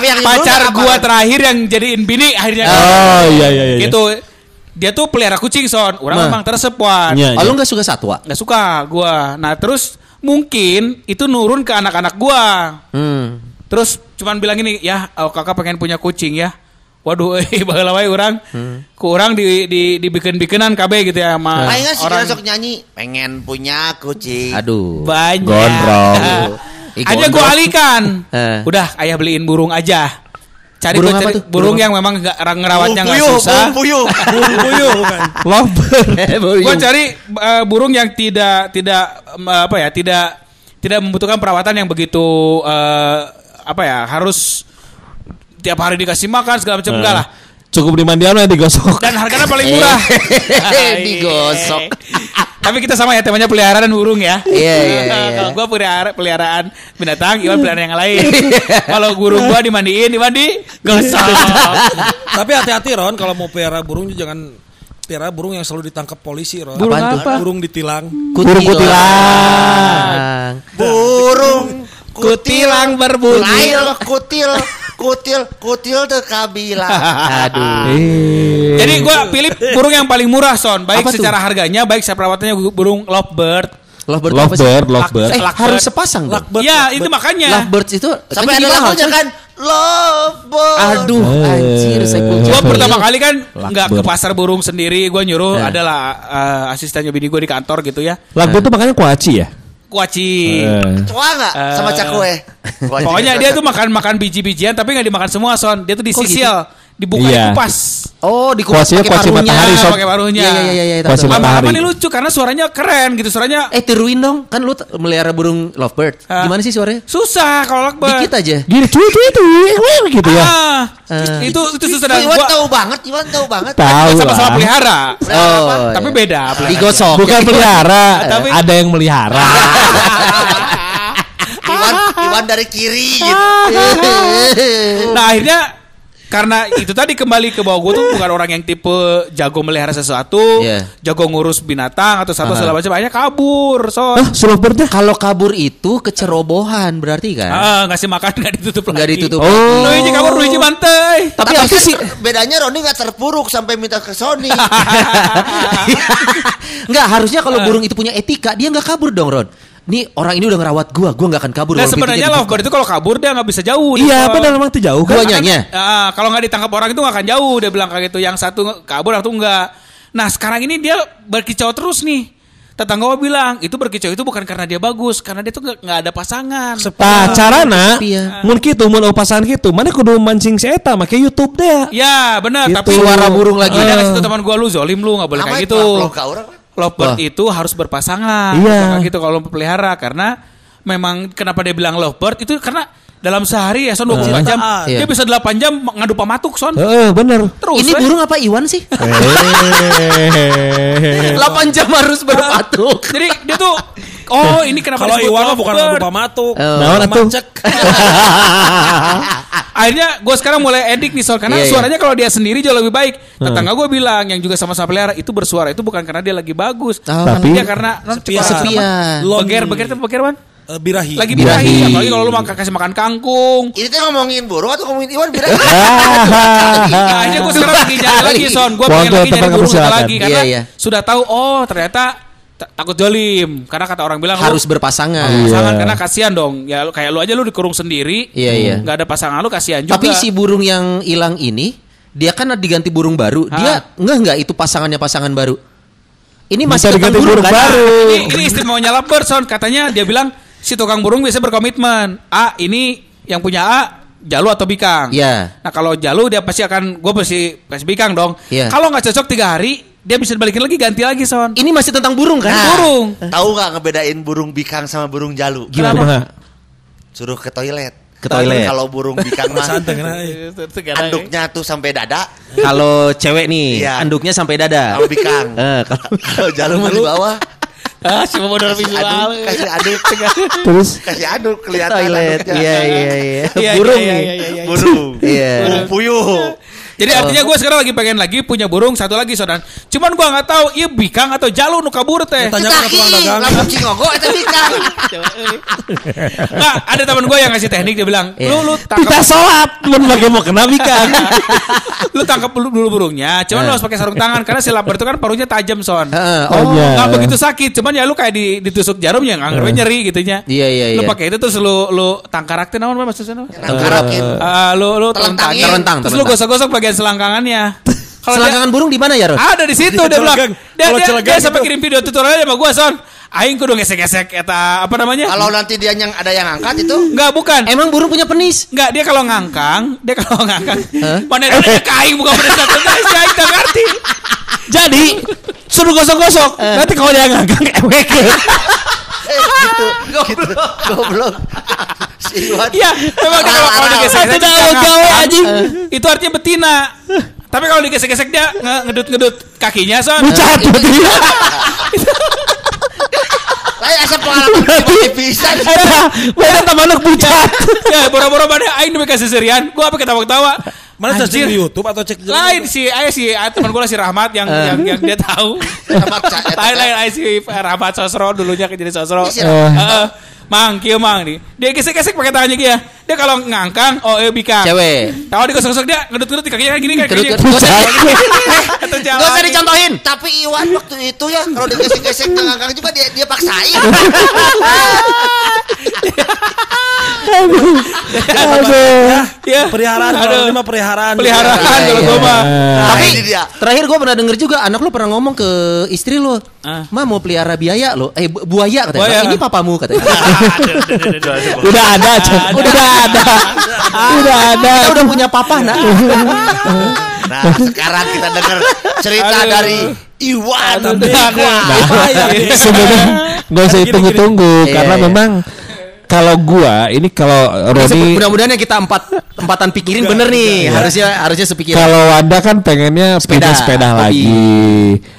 yang pacar gua terakhir yang jadiin bini akhirnya Oh, iya iya iya. gitu. Dia tuh pelihara kucing son, orang Nah. memang teresep Wan. Iya, Oh, iya. lu gak suka satwa? nggak suka gua. Nah, terus mungkin itu nurun ke anak-anak gua. Hmm. Terus cuman bilang gini, ya oh, kakak pengen punya kucing ya. Waduh, eh baheula wae urang. Ku urang di di dibikin-bikenan KB gitu ya sama Aing sih orang sok nyanyi pengen punya kucing. Aduh. banyak. Gondrong. Aja gua alihkan. Eh. Udah, ayah beliin burung aja. Cari Burung tuh, apa cari tuh? burung Burung yang memang nggak ngerawatnya nggak Puyuh, susah. puyuh. Burung puyuh bukan. Lover. Gua cari eh, burung yang tidak tidak em, apa ya tidak tidak membutuhkan perawatan yang begitu eh, apa ya harus tiap hari dikasih makan segala macam enggak lah Cukup di mandian lah digosok. dan harganya paling murah Digosok. Tapi kita sama ya temanya peliharaan dan burung ya Iya, iya, iya. kalau gua pelihara peliharaan binatang Iwan peliharaan yang lain kalau burung gua dimandiin dimandi gosok Tapi hati-hati Ron kalau mau pelihara burung juga jangan pelihara burung yang selalu ditangkap polisi Ron. Burung apa? Burung ditilang. Burung kutilang. Burung kutilang berbunyi Lail kutil kutil kutil teu kabilang. Aduh. Eh. Jadi gua pilih burung yang paling murah son, baik Apa tuh? secara harganya, baik secara perawatannya burung lovebird. Lovebird? Lovebird, lovebird. Eh, Lovebird. harus sepasang dong. Lovebird, ya, lovebird. itu makanya. Lovebirds itu Sampai kan ada jadi mahal, lagunya kan Lovebird. Aduh, Eh. anjir saya Gua kucing. pertama kali kan nggak ke Lovebird. pasar burung sendiri, gua nyuruh Nah. adalah eh, asistennya bini gua di kantor gitu ya. Lagu tuh makanya kuaci ya. Kuaci. Eh. Coa enggak sama Eh. cakwe? Pokoknya dia tuh makan makan biji-bijian tapi nggak dimakan semua son. Dia tuh disisil, dibuka Iya. dikupas. Oh, dikupas pakai kuasi paruhnya. matahari, Ah, sob. pakai paruhnya. Iya, iya, iya, iya. Kuasi tahu. matahari. Lama-lama ini lucu karena suaranya keren gitu, suaranya Eh, tiruin dong. Kan lu melihara burung lovebird. Ah. Gimana sih suaranya? susah kalau lakban. Dikit aja. Gini cuy cuy cuy gitu ya. Ah, Eh. itu itu susah dan Iwan gua tahu banget, Iwan tahu banget. Tahu sama-sama lah. pelihara. Oh, Tapi iya. beda. pelihara. Digosok. Bukan pelihara, Tapi- ada yang melihara. Iwan Iwan dari kiri gitu. Nah akhirnya karena itu tadi kembali ke bahwa gue tuh bukan orang yang tipe jago melihara sesuatu, Iya. jago ngurus binatang atau satu segala macam, akhirnya kabur. So, Ah, Sulawbernya? Kalau kabur itu kecerobohan berarti kan? ah, ngasih makan nggak ditutup lagi. Nggak ditutup. Oh. Luigi kabur, Luigi mantai. Tapi, Tapi, apa sih? bedanya Roni nggak terpuruk sampai minta ke Sony. Enggak, harusnya kalau burung itu punya etika, dia nggak kabur dong, Ron. Nih orang ini udah ngerawat gua, gua nggak akan kabur. Nah sebenarnya lovebird itu kalau kabur dia nggak bisa jauh. Iya benar memang itu jauh kan? Guanyanya. Ah, kalau nggak ditangkap orang itu nggak akan jauh. Dia bilang kayak gitu. Yang satu kabur, satu enggak. Nah sekarang ini dia berkicau terus nih. Tetangga gua bilang itu berkicau itu bukan karena dia bagus, karena dia tuh nggak ada pasangan. Tah carana Iya. mun kitu mun pasangan kitu mana kudu mancing si eta make YouTube deh. Ya benar, Gitu. tapi Suara burung lagi. Ada kasih tuh teman gua lu zolim lu nggak boleh kayak Namanya gitu. Lovebird Wah. itu harus berpasangan. Iya. Gitu kalau pelihara karena memang kenapa dia bilang lovebird itu karena dalam sehari ya son 24 jam Iya. dia bisa 8 jam ngadu pamatuk son. Heeh, bener. Terus ini weh. burung apa Iwan sih? Eh. 8 jam harus berpatuk. Jadi dia tuh oh ini kenapa Kalau disebut Iwan mah bukan lupa matuk. Oh. Macek. Akhirnya gue sekarang mulai edik nih soal karena Iya, iya. suaranya kalau dia sendiri jauh lebih baik. Tetangga gue bilang yang juga sama-sama pelihara itu bersuara itu bukan karena dia lagi bagus, Oh. Tapi- dia karena Sepian. Sepian. Beger, beger itu beger man. Eh, birahi. Lagi Birahi. birahi. Apalagi kalau lu makan kasih makan kangkung. Ini tuh ngomongin burung atau ngomongin Iwan beda. Nah, akhirnya gue sekarang lagi nyari lagi son. Gue pengen lagi nyari silakan. lagi karena Iya, iya. sudah tahu oh ternyata ta- takut jolim karena kata orang bilang lu harus berpasangan. Iya. pasangan karena kasihan dong ya lu- kayak lu aja lu dikurung sendiri Iya, iya. nggak ada pasangan lu kasihan juga Tapi si burung yang hilang ini, dia kan diganti burung baru. Dia nggak nggak itu pasangannya pasangan baru. Ini Bisa masih diganti tentang burung, burung kan? baru. ini, ini istimewanya lovebird son katanya dia bilang si tukang burung bisa berkomitmen A ini yang punya A Jalu atau Bikang Iya. nah kalau Jalu dia pasti akan gue pasti pasti Bikang dong Iya. kalau nggak cocok tiga hari dia bisa balikin lagi ganti lagi son Ini masih tentang burung kan? Nah, burung. Tahu nggak ngebedain burung bikang sama burung jalu? Gimana? Suruh ke toilet. Ke toilet. Kalau burung bikang mah anduknya tuh sampai dada. Kalau cewek nih, Iya. anduknya sampai dada. Kalau bikang. Eh, kalau jalu mah di bawah. ah cuma modal Kasih visual aduk, kasih aduk, Terus kasih aduk kelihatan toilet. Iya, iya, iya. Iya, Burung iya, nih. iya, iya. Burung. Iya. Burung puyuh. Jadi artinya gue sekarang lagi pengen lagi punya burung satu lagi saudara. Cuman gue nggak tahu iya bikang atau jalu nu kabur teh. Tanya ke tukang dagang. lamun cingogo eta bikang. Nggak, ada teman gue yang ngasih teknik dia bilang, Iya. lu lu Kita tangkap sholat mun bagi mau kena bikang. lu tangkap dulu, dulu burungnya. Cuman Eh. lu harus pakai sarung tangan karena si lapar itu kan paruhnya tajam son. Heeh, Oh, oh, iya. Nggak begitu sakit, cuman ya lu kayak di, ditusuk jarum ya nggak nyeri gitu nya. Iya, iya, Lu iya. pakai itu terus lu lu tangkaraktin naon Pak, maksudnya? naon? Tangkarakin. Ah, lu lu. Telentang, Terus lu gosok-gosok bagian selangkangannya. Kalau dia- Selangkangan burung di mana ya, Ron? Ada di situ dia bilang. Celegang. Dia, Kalau dia, celegang dia sampai kirim video tutorialnya sama gua son. Aing kudu gesek-gesek eta apa namanya? Kalau nanti dia yang ada yang angkat itu Enggak bukan. Emang burung punya penis? Enggak, dia kalau ngangkang, dia kalau ngangkang. Mana ada kain bukan pada satu guys, aing tak ngerti. Jadi suruh gosok-gosok. Nanti kalau dia ngangkang ewek. eh, gitu. Gitu. Goblok. Si Iwan. Iya, memang dia kalau kalau digesek Itu gawe, anjing. Itu artinya betina. Tapi kalau digesek-gesek dia nge- ngedut-ngedut kakinya son. Bucat berarti. Lain asa pengalaman pisan. Eta, beda teman bucat. ya, boro-boro pada aing demi kasih serian. Gua apa ketawa-ketawa. Mana cek di YouTube atau cek di Lain si ayah si ah, teman gue si Rahmat yang yang yang dia tahu. Rahmat, eta Lain lain ayah si Rahmat Sosro dulunya jadi Sosro. Iya. Heeh. Mang, kieu mang nih. Dia gesek-gesek pakai tangannya kia. Dia kalau ngangkang, oh eh bika. Cewek. Tahu digosok-gosok dia ngedut-ngedut di kakinya gini kan kedut- Atau Gak usah dicontohin. Tapi Iwan waktu itu ya kalau digesek-gesek ngangkang juga dia dia paksain. Aduh. Ya. Peliharaan Aduh. kalau ini mah peliharaan. Peliharaan Iya, kalau iya. gua mah. Nah, Tapi dia. terakhir gue pernah denger juga anak lu pernah ngomong ke istri lu, Ah. Ma mau pelihara biaya lo, eh bu- buaya katanya. Buaya. Ini papamu katanya. Udah ada, udah ada. Udah ada. Kita udah punya papa nak. Nah, sekarang kita dengar cerita Aduh. dari Iwan. Nah, sebenarnya nggak usah ditunggu-tunggu Iya, karena iya. memang kalau gua ini kalau Roni Mudah-mudahan yang kita empat empatan pikirin bener nih. Harusnya harusnya sepikiran. kalau Wanda kan pengennya Sepeda, punya sepeda hobi. lagi.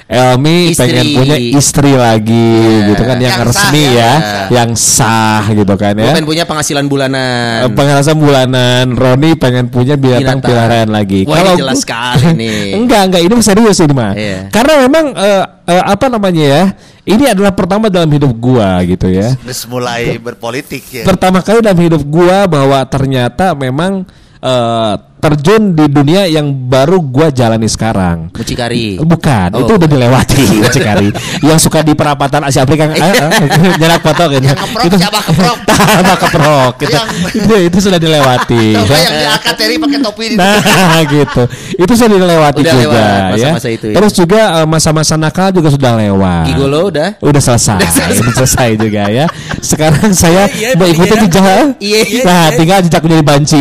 Elmi Istri. pengen punya istri lagi gitu kan yang, Yang sah, resmi ya. ya, yang sah gitu kan ya. pengen punya penghasilan bulanan. Eh, Penghasilan bulanan, Roni pengen punya binatang Binatang. pilihan lagi. Wah, ini jelas sekali nih. enggak, enggak, ini serius ini mah. Iya. Karena memang eh, eh, apa namanya ya? Ini adalah pertama dalam hidup gua gitu ya. Terus mulai berpolitik ya. Pertama kali dalam hidup gua bahwa ternyata memang eh, terjun di dunia yang baru gua jalani sekarang. Mucikari. Bukan, Oh. itu udah dilewati Cikari. yang suka di perapatan Asia Afrika ah, ah, nyerak foto gitu. Yang keprok, siapa keprok? Tambah keprok gitu. Yang- itu, itu sudah dilewati. Yang di Alcateri pakai topi di Nah gitu Itu sudah dilewati Udah juga lewat ya. masa-masa itu ya. Terus juga eh, masa-masa nakal juga sudah lewat Gigolo udah. Udah selesai, udah selesai juga ya. Sekarang saya Iya, iya, mau iya, ikutin iya. jejak. Iya, iya, Nah, tinggal jejak menjadi banci.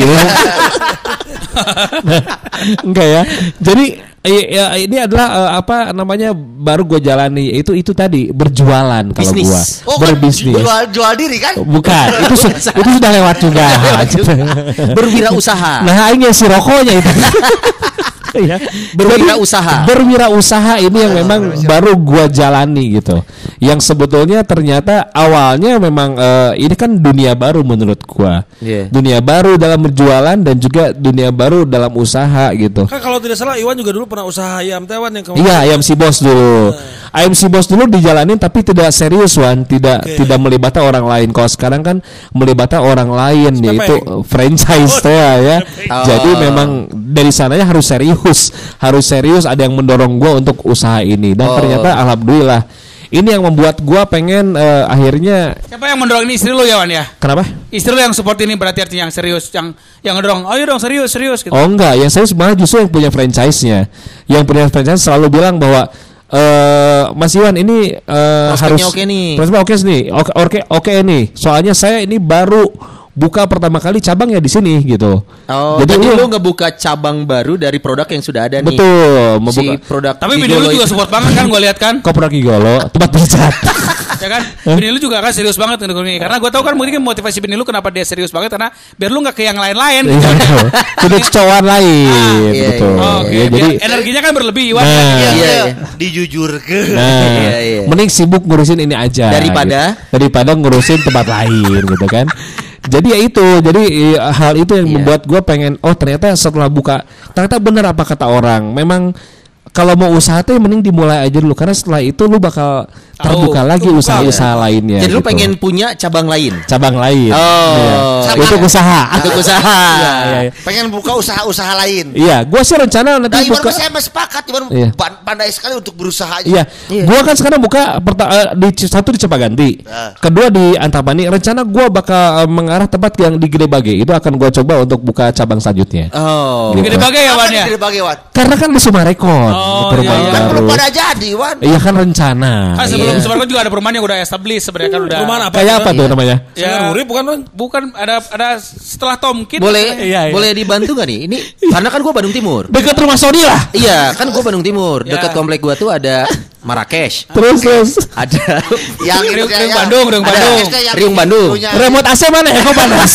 Enggak ya. Jadi ya, ini adalah eh, apa namanya baru gue jalani itu itu tadi berjualan kalau gua Oh kan berbisnis. jual, jual diri kan? Bukan, itu su- itu sudah lewat juga. Berwirausaha. Nah, aing yang si rokoknya itu. ya. Berwirausaha. Berwirausaha ini yang memang baru gua jalani gitu. Yang sebetulnya ternyata awalnya memang eh, ini kan dunia baru menurut gua. Iya. Dunia baru dalam berjualan dan juga dunia baru dalam usaha gitu. Kan kalau tidak salah Iwan juga dulu pernah usaha ayam tewan yang kemarin. Iya, ayam si bos dulu. Ayam si bos dulu dijalanin tapi tidak serius Wan, tidak tidak melibatkan orang lain. Kalau sekarang kan melibatkan orang lain Sepepeng. yaitu uh, franchise ya ya. Oh. Jadi memang dari sananya harus serius, harus serius ada yang mendorong gua untuk usaha ini dan Oh. ternyata alhamdulillah ini yang membuat gua pengen eh, akhirnya Siapa yang mendorong ini istri lu ya Wan ya? kenapa? Istri lu yang support ini berarti artinya yang serius, yang yang ngedorong. Ayo dong serius, serius gitu. Oh enggak, yang saya malah justru yang punya franchise-nya. Yang punya franchise selalu bilang bahwa eh Mas Iwan ini eh, harus oke nih. Oke nih. Oke oke oke nih. Soalnya saya ini baru buka pertama kali cabang ya di sini gitu. Oh, Jadi jadi, lu- lu ngebuka cabang baru dari produk yang sudah ada nih. Betul, Si membuka produk Tapi bini lu juga support banget kan gue lihat kan. kau pernah gigolo tempat pijat. ya kan? Bini lu juga kan serius banget untuk ini. Karena gue tahu kan mungkin motivasi bini lu kenapa dia serius banget karena biar lu nggak ke yang lain-lain. Iya, betul. Tidak kecowan lain, iya, betul. Oh, Oke, Ya, biar jadi energinya kan berlebih Iwan. Nah. Iya, Iya, iya. iya. Dijujur ke. Nah, Iya, iya. mending sibuk ngurusin ini aja Daripada? gitu. daripada ngurusin tempat lain gitu kan. Jadi ya itu, jadi hal itu yang Iya. membuat gue pengen, oh ternyata setelah buka, ternyata benar apa kata orang, memang kalau mau usaha tuh mending dimulai aja dulu karena setelah itu lu bakal terbuka lagi terbuka, usaha-usaha lainnya. Jadi lu gitu. pengen punya cabang lain. cabang lain. Oh. Iya. Cabang. Itu usaha. Untuk usaha. Iya, iya, iya. Pengen buka usaha-usaha lain. Iya, gua sih rencana nanti Nah, buka. mah saya sepakat Iwan Iya. pan- pandai sekali untuk berusaha aja. Iya, gua kan sekarang buka perta- eh, di satu di Cipaganti, Ah. kedua di Antapani. Rencana gua bakal eh, mengarah tempat yang di Gede Bage. Itu akan gua coba untuk buka cabang selanjutnya. Oh. Gitu. Gede bagai ya Wan ya. Gede Bage, Wan? Karena kan di Sumarekon Oh, perumahan iya, iya. Kan baru. belum pada jadi, Wan. Iya kan rencana. Kan sebelum Iya. sebelum juga ada perumahan yang udah established sebenarnya kan udah. Perumahan apa? Kayak apa tuh namanya? Ya, urip bukan, Wan? bukan ada ada setelah Tomkin. Boleh Iya, iya. boleh dibantu gak nih? Ini karena kan gua Bandung Timur. Dekat rumah Sony lah. Iya, kan gua Bandung Timur. Ya. Dekat komplek gua tuh ada Marrakesh. Terus terus. Ada Yang Riung- itu Riung ya, Bandung, Riung ada Bandung. Riung Bandung. punya Remote AC mana ya? Kok panas?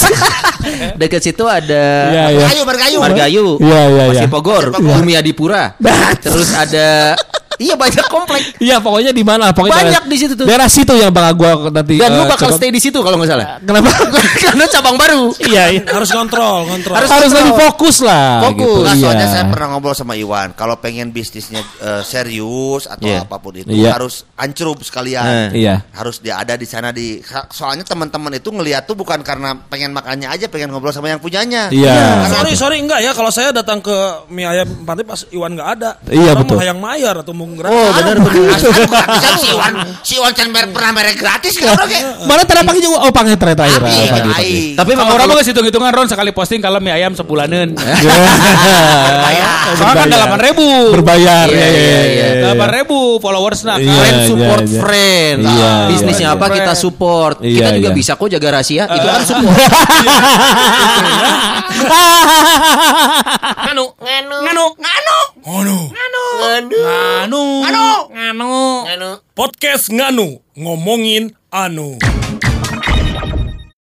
dekat situ ada Iya, iya. Margayu, Margayu. Margayu. Iya, iya, iya. Masih Pogor, Bumi Adipura. Terus ada Iya banyak komplek. Iya, pokoknya di mana? Pokoknya Banyak daerah- di situ tuh. Daerah situ yang bakal gua nanti. Dan lu eh, bakal stay di situ kalau nggak salah. Kenapa? Karena cabang baru. Iya, iya. Harus kontrol, kontrol. Harus Harus kontrol. lebih fokus lah. Fokus. gitu. Nah, soalnya Iya. saya pernah ngobrol sama Iwan, kalau pengen bisnisnya eh, serius atau Iya. apa pun itu Iya. harus ancrup sekalian. Eh. Iya. Harus dia ada di sana di soalnya teman-teman itu ngelihat tuh bukan karena pengen makannya aja, pengen ngobrol sama yang punyanya. Iya. Nah, sorry, sorry enggak ya kalau saya datang ke mie ayam pantai pas Iwan nggak ada. Iya, betul. mau hayang mayar atau mau gratis. Oh, benar benar. Gratisan si Iwan, si Iwan can mer- pernah merek gratis kan orang kayak. Mana tadi pagi juga oh panggil terakhir terakhir. Tapi, ah, memang orang mah hitung hitungan Ron sekali posting kalau mie ayam sebulanan. Bayar. Soalnya kan delapan ribu. Berbayar. Iya, ya, ya, iya, ya, iya. ya. Delapan ribu followers nah. Iya. friend support iya. friend. Iya, Bisnisnya iya. apa kita support. Iya, kita juga iya. bisa kok jaga rahasia. Itu kan support. Nganu, nganu, nganu, Nganu. nganu, nganu, nganu. Podcast Nganu ngomongin anu.